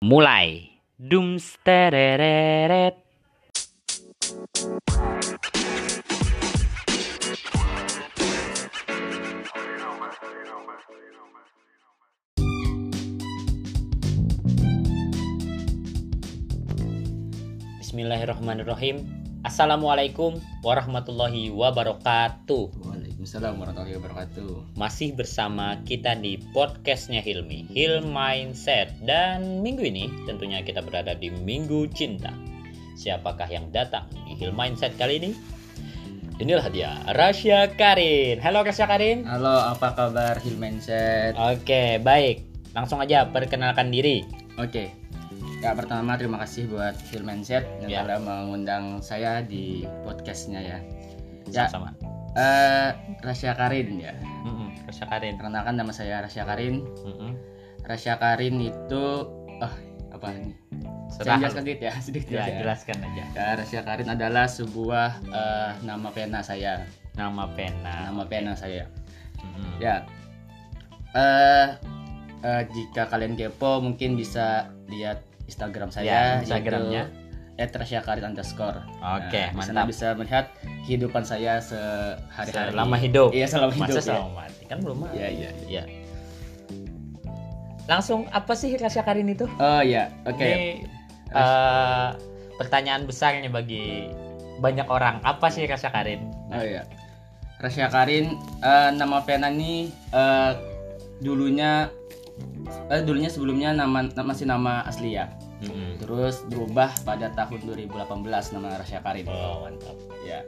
Mulai. Dumstereret. Bismillahirrahmanirrahim. Assalamualaikum warahmatullahi wabarakatuh. Waalaikumsalam warahmatullahi wabarakatuh. Masih bersama kita di podcastnya Hilmi, Hil Mindset. Dan minggu ini tentunya kita berada di Minggu Cinta. Siapakah yang datang di Hil Mindset kali ini? Inilah dia, Rasya Karin. Halo Rasya Karin. Halo, apa kabar Hilmenset? Oke, baik. Langsung aja perkenalkan diri. Oke. Ya pertama terima kasih buat Hilmenset yang Ya. telah mengundang saya di podcastnya ya. Ya. Eh Rasya Karin ya. Mm-mm, Rasya Karin. Perkenalkan nama saya Rasya Karin. Mm-mm. Rasya Karin itu oh apa ini? Serah. Saya jelaskan sedikit ya, sedikit Ya, ya. jelaskan aja. Ya, Rasya Karin adalah sebuah eh, nama pena saya. Nama pena. Nama pena saya. Mm-mm. Ya. Eh eh, jika kalian kepo mungkin bisa lihat Instagram saya Ya, Instagramnya. @rasyakarin underscore. Oke, Nah, di sana mantap. bisa melihat kehidupan saya sehari-hari. Selama hidup. Iya, selama hidup. Masa ya. selama mati kan belum mati. Iya, iya. Iya. Langsung apa sih Rasya Karin itu? Oh iya, oke. Ini eh, pertanyaan besar nih bagi banyak orang. Apa sih Rasya Karin? Oh iya. Rasya Karin eh, nama pena ini eh, dulunya eh, dulunya sebelumnya nama masih nama asli ya. Mm-mm. Terus berubah pada tahun 2018 nama Rasya Karin. Oh mantap. Ya.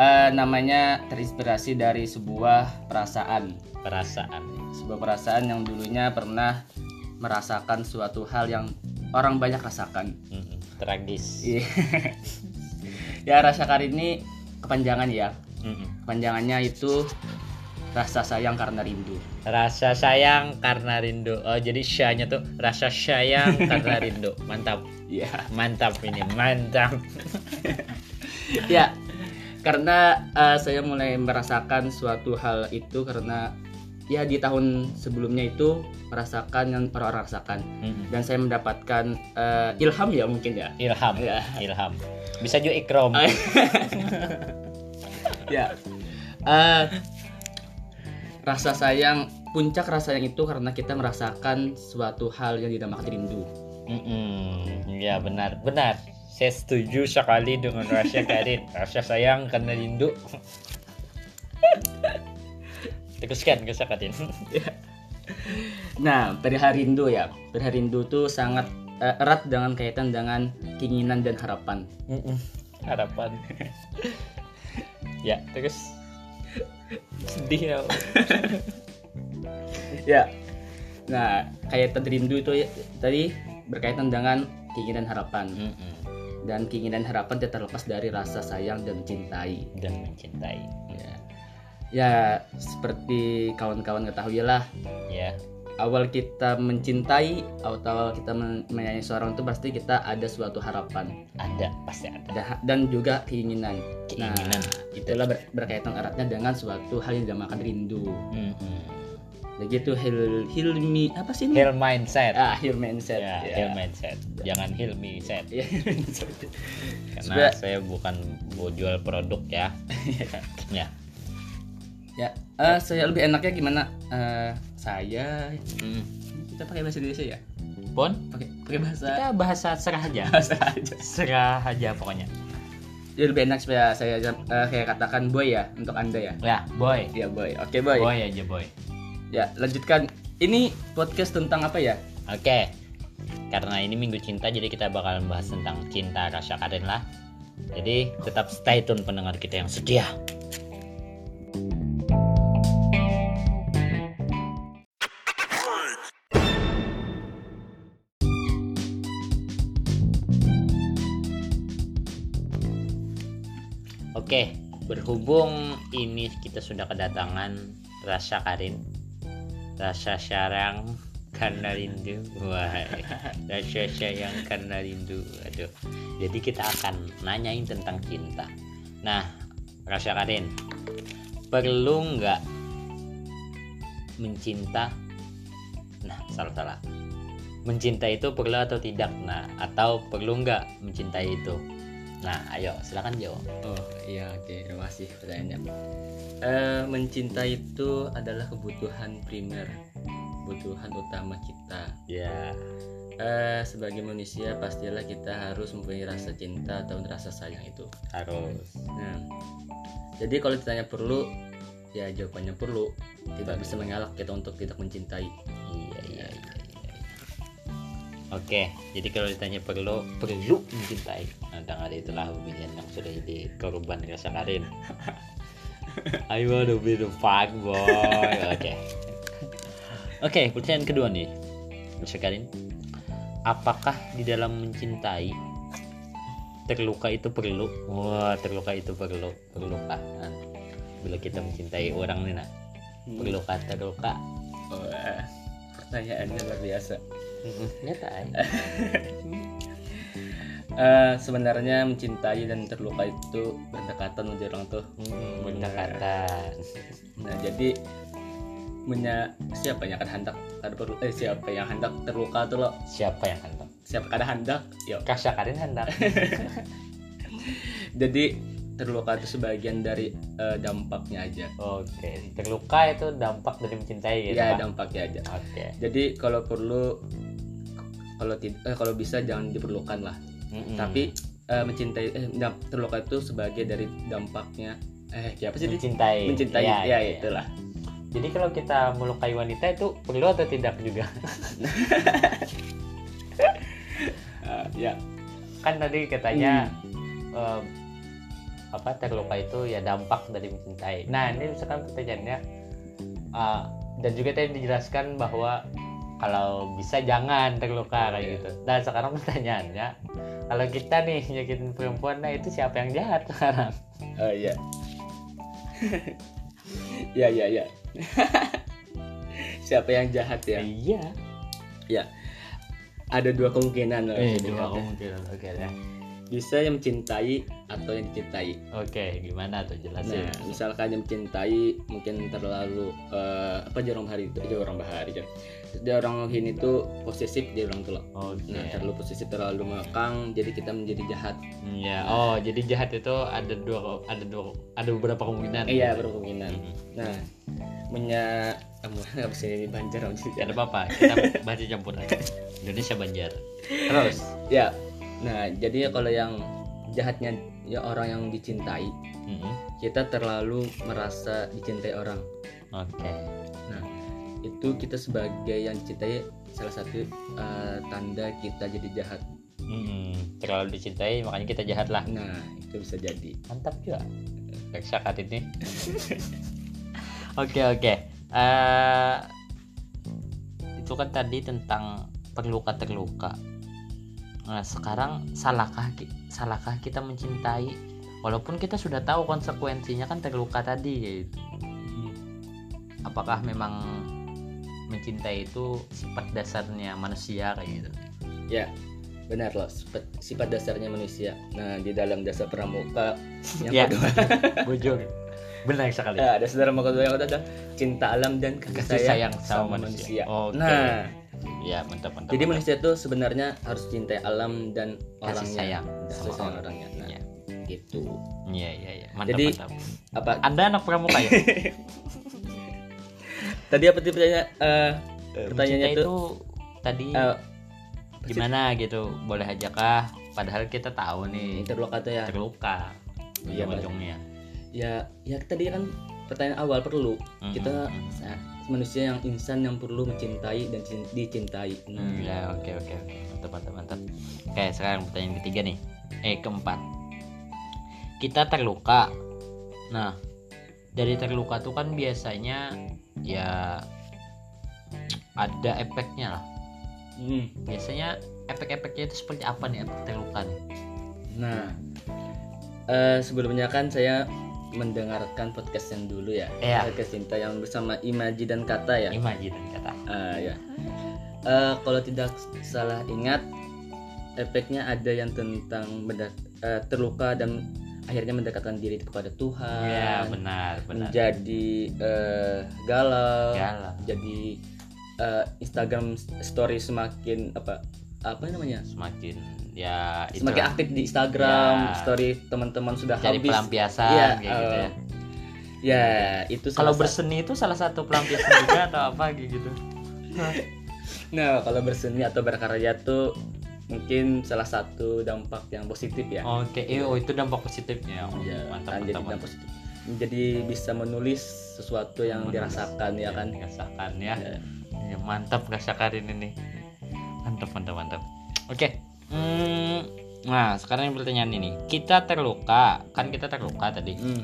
Eh, namanya terinspirasi dari sebuah perasaan, Perasaan. sebuah perasaan yang dulunya pernah merasakan suatu hal yang orang banyak rasakan. Mm-mm. Tragis. Iya. ya rasa karin ini kepanjangan ya. Mm-mm. Kepanjangannya itu rasa sayang karena rindu. Rasa sayang karena rindu. Oh jadi syanya tuh rasa sayang karena rindu. Mantap. Iya. Mantap ini. Mantap. ya. Karena eh, saya mulai merasakan suatu hal itu karena ya di tahun sebelumnya itu merasakan yang orang rasakan Mm-mm. dan saya mendapatkan eh, ilham ya mungkin ya. Ilham. Ya. Ilham. Bisa juga ikrom. ya Eh, rasa sayang puncak rasa sayang itu karena kita merasakan suatu hal yang dinamakan rindu Mm-mm. Ya benar, benar. Saya setuju sekali dengan rasa Karin. Rasa sayang karena rindu. Teruskan rasa Karin. nah perihal rindu ya perihal rindu tuh sangat eh, erat dengan kaitan dengan keinginan dan harapan Mm-mm. Harapan. ya terus sedih ya. ya nah kaitan rindu itu ya, tadi berkaitan dengan keinginan harapan Mm-mm. dan keinginan harapan tidak terlepas dari rasa sayang dan mencintai Dan mencintai. ya ya seperti kawan-kawan ketahui lah Ya. Awal kita mencintai atau awal kita men- menyayangi seorang itu pasti kita ada suatu harapan Ada pasti ada. da- dan juga keinginan. Keinginan. Nah, itulah ber- berkaitan eratnya dengan suatu hal yang dinamakan rindu. Mm-mm. Begitu hil hilmi apa sih ini? Heal mindset. ah, heal mindset. Ya, heal mindset. Jangan heal me set. Ya, heal mindset. Karena saya bukan mau jual produk ya. ya. ya, eh, saya lebih enaknya gimana? Eh, saya Mm. kita pakai bahasa Indonesia ya? Pon, Pakai pakai bahasa kita bahasa serah aja. bahasa aja. serah aja pokoknya. Jadi lebih enak supaya saya eh, kayak katakan boy ya untuk anda ya. Ya, boy. Ya boy. Oke boy. Boy aja boy. Ya, lanjutkan. Ini podcast tentang apa ya? Oke. Karena ini minggu cinta jadi kita bakalan bahas tentang cinta rasa Karin lah. Jadi tetap stay tune pendengar kita yang setia. Oke, berhubung ini kita sudah kedatangan rasa Karin, rasa sayang karena rindu, wah, rasa sayang karena rindu, aduh. Jadi kita akan nanyain tentang cinta. Nah, rasa Karin, perlu nggak mencinta? Nah, salah salah. mencintai itu perlu atau tidak nah atau perlu nggak mencintai itu nah ayo silakan jawab Oh iya oke terima kasih pertanyaannya. Eh, mencintai itu adalah kebutuhan primer, kebutuhan utama kita. ya Eh, sebagai manusia pastilah kita harus mempunyai rasa cinta atau rasa sayang itu. harus Nah, jadi kalau ditanya perlu, ya jawabannya perlu. Tidak bisa mengelak kita untuk tidak mencintai. Oke jadi kalau ditanya perlu perlu mencintai nah dengan itulah pemilihan yang sudah jadi korban rasa Karin I wanna be the fuck boy. Oke. Oke pertanyaan kedua nih. Rasa Karin apakah di dalam mencintai terluka itu perlu? Wah terluka itu perlu perlukah nah, bila kita mencintai orang nih nah perlukah terluka. Oh, pertanyaannya luar biasa. Nyata Eh, sebenarnya mencintai dan terluka itu berdekatan menjadi orang tuh. berdekatan Nah, jadi punya siapa yang akan hendak ada perlu eh siapa yang hendak terluka tuh lo? Siapa yang hendak siapa ada hendak yuk. Kasya Karin hendak jadi terluka itu sebagian dari eh, dampaknya aja oke terluka itu dampak dari mencintai gitu ya Pak? dampaknya aja oke jadi kalau perlu kalau tidak eh, kalau bisa jangan diperlukan lah Mm-mm. tapi eh, mencintai eh, terluka itu sebagai dari dampaknya eh siapa sih dia? mencintai mencintai Ya, ya, ya, ya. itulah jadi kalau kita melukai wanita itu perlu atau tidak juga Ah, ya kan tadi katanya Hmm. em, apa terluka itu ya dampak dari mencintai nah ini misalkan pertanyaannya eh, dan juga tadi dijelaskan bahwa kalau bisa jangan terluka kayak Iya. gitu. Dan sekarang pertanyaannya kalau kita nih nyakitin perempuan nah itu siapa yang jahat sekarang? Oh iya. Ya ya ya. Siapa yang jahat ya? Iya. Ada dua kemungkinan loh eh dua kata. kemungkinan. Oke deh bisa yang mencintai atau yang dicintai. Oke gimana tuh jelasin? Nah misalkan yang mencintai mungkin terlalu eh, apa jarang bahari itu jarang bahari kan jarang ini tuh posesif dia orang loh. Oke. Nah terlalu posesif terlalu mengekang jadi kita menjadi jahat. Ya oh jadi jahat itu ada dua ada dua ada beberapa kemungkinan. Iya gitu. berkemungkinan Mhm. nah punya kamu nggak bisa ini banjar ada apa-apa, kita baca campur aja. Indonesia Banjar. Terus, ya nah jadi kalau yang jahatnya ya orang yang dicintai Mm-mm. kita terlalu merasa dicintai orang oke. itu kita sebagai yang dicintai salah satu eh, tanda kita jadi jahat Mm-mm. Terlalu dicintai, makanya kita jahat lah. nah itu bisa jadi Mantap juga. Reksa kat ini. Oke oke. Eh, itu kan tadi tentang terluka terluka. Nah sekarang salahkah salahkah kita mencintai walaupun kita sudah tahu konsekuensinya kan terluka tadi gitu. Apakah memang mencintai itu sifat dasarnya manusia kayak gitu? benar loh sifat, sifat dasarnya manusia nah di dalam dasar pramuka yang Ya. kedua Bujur. Benar sekali. ya, dasar pramuka kedua yang kedua adalah cinta alam dan kasih, sayang sama manusia. Oke. nah Ya mantap mantap. jadi manusia itu sebenarnya harus cintai alam dan Kasih orangnya sayang kasih sama sayang orang. orangnya nah Iya. gitu Iya iya iya. Mantap Jadi- mantap. apa Anda anak pramuka ya? tadi apa tadi pertanyaan eh, Pertanyaannya Mencintai tuh, tadi eh, gimana gitu? Boleh aja kah? Padahal kita tahu nih terluka tuh ya terluka Iya, ujung-ujungnya. ya ya tadi kan pertanyaan awal perlu Mhm, kita mhm. Manusia yang insan yang perlu mencintai dan cin- dicintai nah, Hmm, ya oke oke oke mantap mantap mantap. Oke sekarang pertanyaan ketiga nih. Eh keempat. Kita terluka. Nah dari terluka tuh kan biasanya ya ada efeknya lah. Hmm. Biasanya efek-efeknya itu seperti apa nih efek terluka nih? Nah, eh, sebelumnya kan saya mendengarkan podcast yang dulu ya, Iya. podcast cinta yang bersama Imaji dan Kata ya. Imaji dan kata. Ah, ya. Eh, kalau tidak salah ingat, efeknya ada yang tentang eh, terluka dan akhirnya mendekatkan diri kepada Tuhan, Ya benar benar. menjadi eh, galau, Galau. jadi eh, Instagram story semakin apa apa namanya semakin ya semakin aktif di Instagram Ya. story teman-teman sudah cari habis. pelampiasan Iya, kayak gitu eh, ya ya itu kalau berseni itu salah satu pelampiasan juga atau apa gitu? Nah kalau berseni atau berkarya tuh mungkin salah satu dampak yang positif ya. Oke eh, oh itu dampak positifnya oh, Ya, mantap kan, jadi mantap, dampak mantap. positif. Jadi bisa menulis sesuatu yang dirasakan ya kan? dirasakan ya. Ya. Ya, mantap rasakan ini. Mantap mantap mantap. Oke Hmm, nah sekarang yang pertanyaan ini kita terluka kan kita terluka tadi Hmm.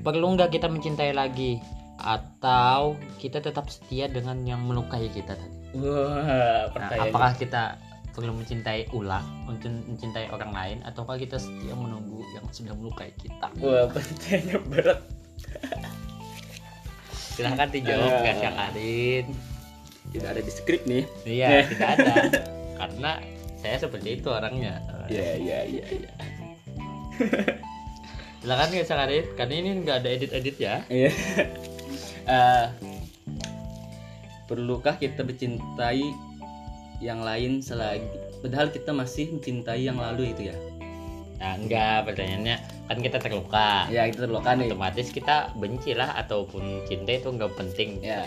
perlu nggak kita mencintai lagi atau kita tetap setia dengan yang melukai kita tadi Wah, nah, apakah kita perlu mencintai ulang untuk mencintai orang lain ataukah kita setia menunggu yang sudah melukai kita Wah, pertanyaannya berat. silahkan dijawab. Kak Syakarin Tidak ada di skrip nih. iya tidak ada karena saya seperti itu orangnya Iya, iya, iya, iya. silakan Kak Syakarin karena ini nggak ada edit-edit ya Iya. Eh, perlukah kita mencintai yang lain selagi padahal kita masih mencintai yang lalu itu ya? nah enggak pertanyaannya kan kita terluka Ya, kita terluka nih. otomatis kita benci lah ataupun cinta itu nggak penting Ya.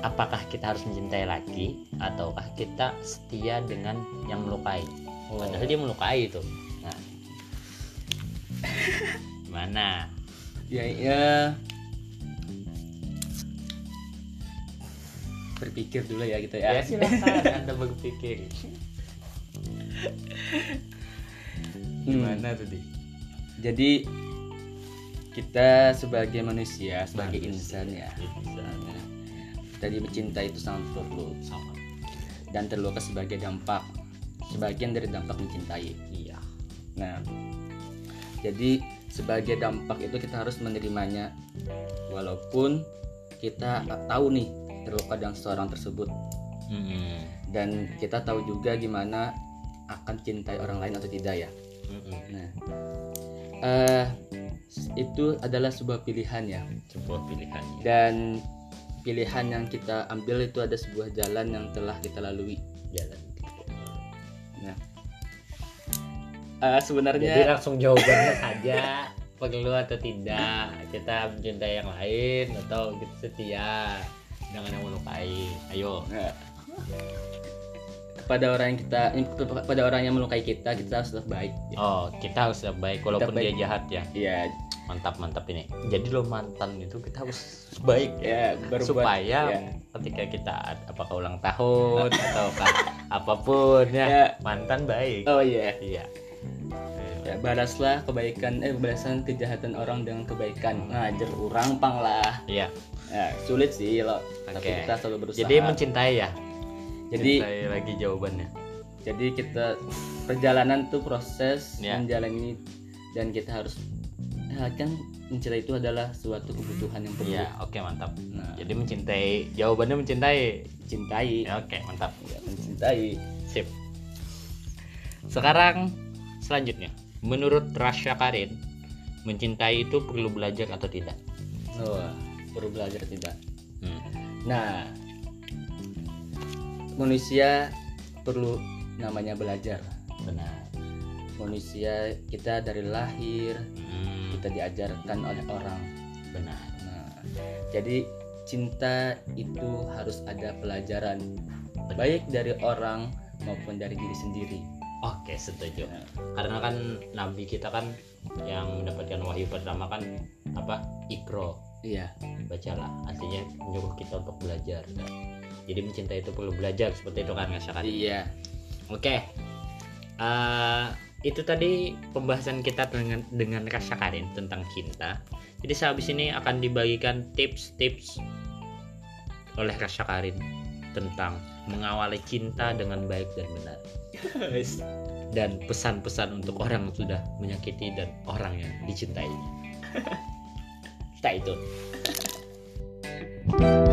Apakah kita harus mencintai lagi ataukah kita setia dengan yang melukai? Oh. padahal dia melukai itu. Nah. Gimana? Ya, ya. Berpikir dulu ya gitu ya. ya silakan anda berpikir. Gimana tadi? Jadi kita sebagai manusia, sebagai Manusia. insan ya, Misalnya, tadi mencinta itu sangat perlu sama dan terluka sebagai dampak, sebagian dari dampak mencintai. iya Nah, jadi sebagai dampak itu kita harus menerimanya, walaupun kita tahu nih terluka dengan seseorang tersebut Mm-mm. dan kita tahu juga gimana akan cintai orang lain atau tidak ya. Mm-mm. Nah, eh itu adalah sebuah pilihan ya. sebuah pilihan dan pilihan yang kita ambil itu ada sebuah jalan yang telah kita lalui. Jalan nah. Jadi sebenarnya langsung jawabannya saja perlu atau tidak kita mencintai yang lain atau kita setia dengan yang melukai. Ayo. Nah, kepada orang yang kita kepada orang yang melukai kita kita harus tetap baik. Ya. oh kita harus tetap baik walaupun Tetap baik. dia jahat ya. Ya mantap mantap ini. Jadi lo mantan itu kita harus baik ya ya berbuat supaya ya. ketika kita apakah ulang tahun ataukah apa pun ya, Ya. mantan baik. Oh iya. Iya. Ya balaslah kebaikan eh balasan kejahatan orang dengan kebaikan. Ngajar orang pang lah. Iya. Ya, sulit sih lo. Tapi Oke. kita selalu berusaha. Jadi mencintai ya? Jadi Cintai lagi jawabannya. Jadi kita perjalanan tuh proses Ya. menjalani dan kita harus ya kan mencintai itu adalah suatu kebutuhan yang perlu iya oke mantap. Nah. jadi mencintai jawabannya mencintai. Cintai. Ya, oke mantap. Ya, mencintai. Sip. Sekarang selanjutnya. Menurut Rasya Karin mencintai itu perlu belajar atau tidak? Oh, perlu belajar tidak? Hmm. nah manusia perlu namanya belajar. Benar. Manusia kita dari lahir Hmm, kita diajarkan oleh orang. Benar. Nah, jadi cinta itu harus ada pelajaran baik dari orang maupun dari diri sendiri. oke setuju. Nah, karena kan nabi kita kan yang mendapatkan wahyu pertama kan apa ikro iya, bacalah. Artinya menyuruh kita untuk belajar. Jadi mencintai itu perlu belajar seperti itu kan Ngasya kan iya. oke. Eh, itu tadi pembahasan kita dengan dengan Rasya Karin tentang cinta. Jadi sehabis ini akan dibagikan tips-tips oleh Rasya Karin tentang mengawali cinta dengan baik dan benar. Dan pesan-pesan untuk orang yang sudah menyakiti dan orang yang dicintainya stay tune Hmm.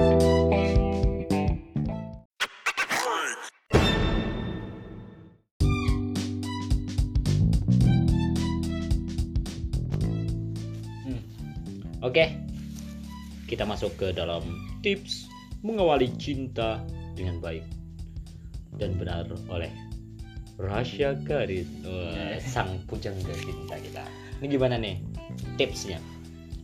Oke, kita masuk ke dalam tips mengawali cinta dengan baik dan benar oleh Rasya Karin Wah, sang pujangga cinta kita ini gimana nih tipsnya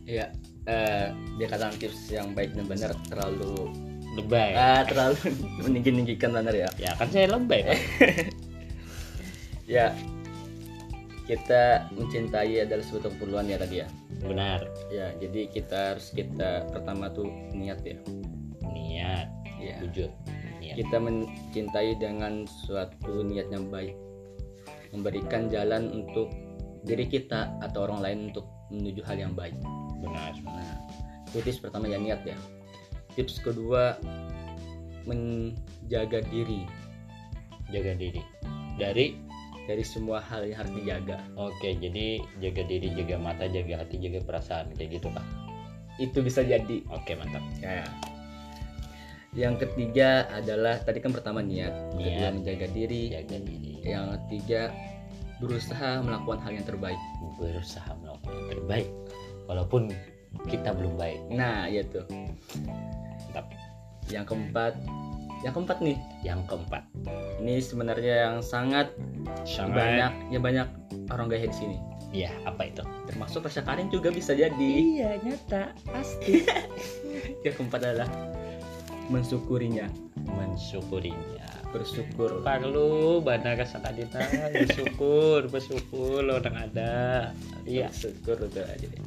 Iya. Eh, dia katakan tips yang baik dan benar terlalu lebay ah, terlalu meninggi-ninggikan benar ya. ya kan saya lebay. Ya. Kita mencintai adalah suatu keperluan ya tadi ya. benar Ya, jadi kita harus kita pertama tuh niat ya. niat Ya. wujud niat Kita mencintai dengan suatu niat yang baik. Memberikan jalan untuk diri kita atau orang lain untuk menuju hal yang baik. benar Nah, itu tips pertama ya niat ya. Tips kedua menjaga diri jaga diri dari dari semua hal yang harus dijaga. oke jadi jaga diri jaga mata jaga hati jaga perasaan kayak gitu kak Itu bisa jadi. oke mantap Ya. Yang ketiga adalah tadi kan pertama niat, kedua Niat. menjaga diri, jaga diri yang ketiga berusaha melakukan hal yang terbaik. berusaha melakukan yang terbaik walaupun kita belum baik Nah, iya tuh. mantap Yang keempat, yang keempat nih, yang keempat. Ini sebenarnya yang sangat sangat. banyak ya banyak orang gaya di sini. ya apa itu? Termasuk Rasya Karin juga bisa jadi. iya nyata. Pasti. Yang keempat adalah mensyukurinya, mensyukurinya. Bersyukur. perlu bana kasakadita bersyukur bersyukur orang ada. Iya. Bersyukur udah aja deh.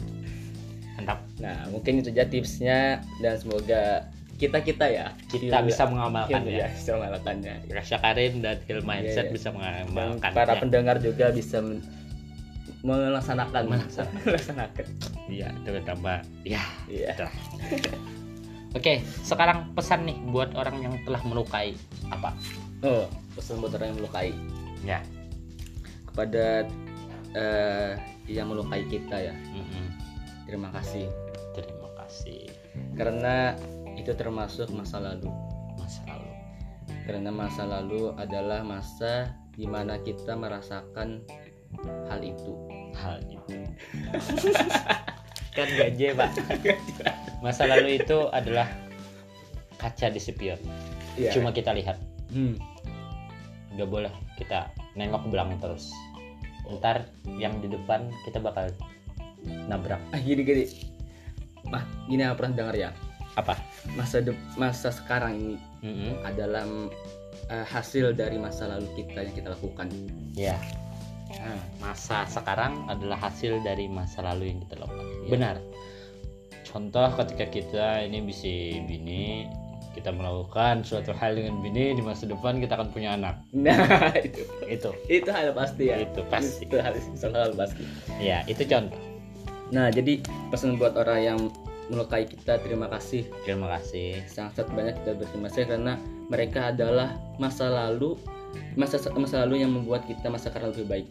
mantap. Nah, mungkin itu aja tipsnya dan semoga kita kita ya kita Hilma- bisa mengamalkan Hilma ya ya bisa mengamalkannya. Rasya Karim dan Hill Mindset Iya, iya. bisa mengamalkan para ya. pendengar juga bisa men- melaksanakan Melaksanakan. melaksanakan. Iya, terutama ya. Iya. itulah. Oke, sekarang pesan nih buat orang yang telah melukai apa? Oh, pesan buat orang yang melukai Ya. kepada eh, yang melukai kita ya. mm-mm. Terima kasih Terima kasih karena itu termasuk masa lalu. masa lalu. Karena masa lalu adalah masa di mana kita merasakan hal itu. Hal itu. kan gaje pak. Masa lalu itu adalah kaca di spion. Iya. Cuma kita lihat. Hmm. Gak boleh kita nengok ke belakang terus. Ntar yang di depan kita bakal nabrak. Ah gini gini. Mah, gini apa pernah dengar ya? Apa? Masa de- masa sekarang ini Mm-mm. adalah mm, eh, hasil dari masa lalu kita yang kita lakukan. Ya. Nah, masa sekarang adalah hasil dari masa lalu yang kita lakukan. Iya. Benar. Contoh ketika kita ini bisa bini, kita melakukan suatu hal dengan bini di masa depan kita akan punya anak. Nah, itu Itu. itu hal pasti ya. Itu pasti. Itu hal, hal pasti. Ya, itu contoh. Nah, jadi pesan buat orang yang melukai kita terima kasih Terima kasih. sangat banyak kita berterima kasih karena mereka adalah masa lalu masa masa lalu yang membuat kita masa sekarang lebih baik.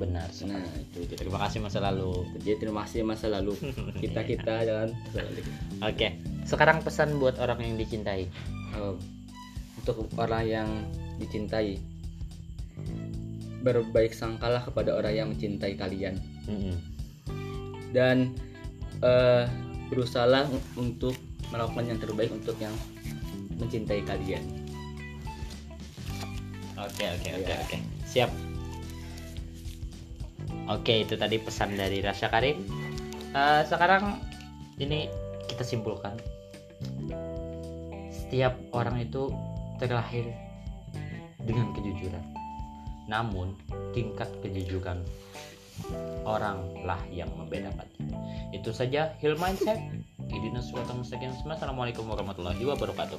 Benar. Nah, sekali. itu jadi, Terima kasih masa lalu. jadi terima kasih masa lalu kita kita jalan Oke. Sekarang pesan buat orang yang dicintai. Oh, untuk orang yang dicintai berbaik sangkalah kepada orang yang mencintai kalian Mm-mm. dan eh, berusahalah untuk melakukan yang terbaik untuk yang mencintai kalian. Oke oke oke Iya. oke siap. Oke itu tadi pesan dari Rasya Karim. Eh, sekarang ini kita simpulkan. Setiap orang itu terlahir dengan kejujuran. Namun tingkat kejujuran oranglah yang membedakan. Itu saja Hill Mindset. Idina Assalamualaikum warahmatullahi wabarakatuh.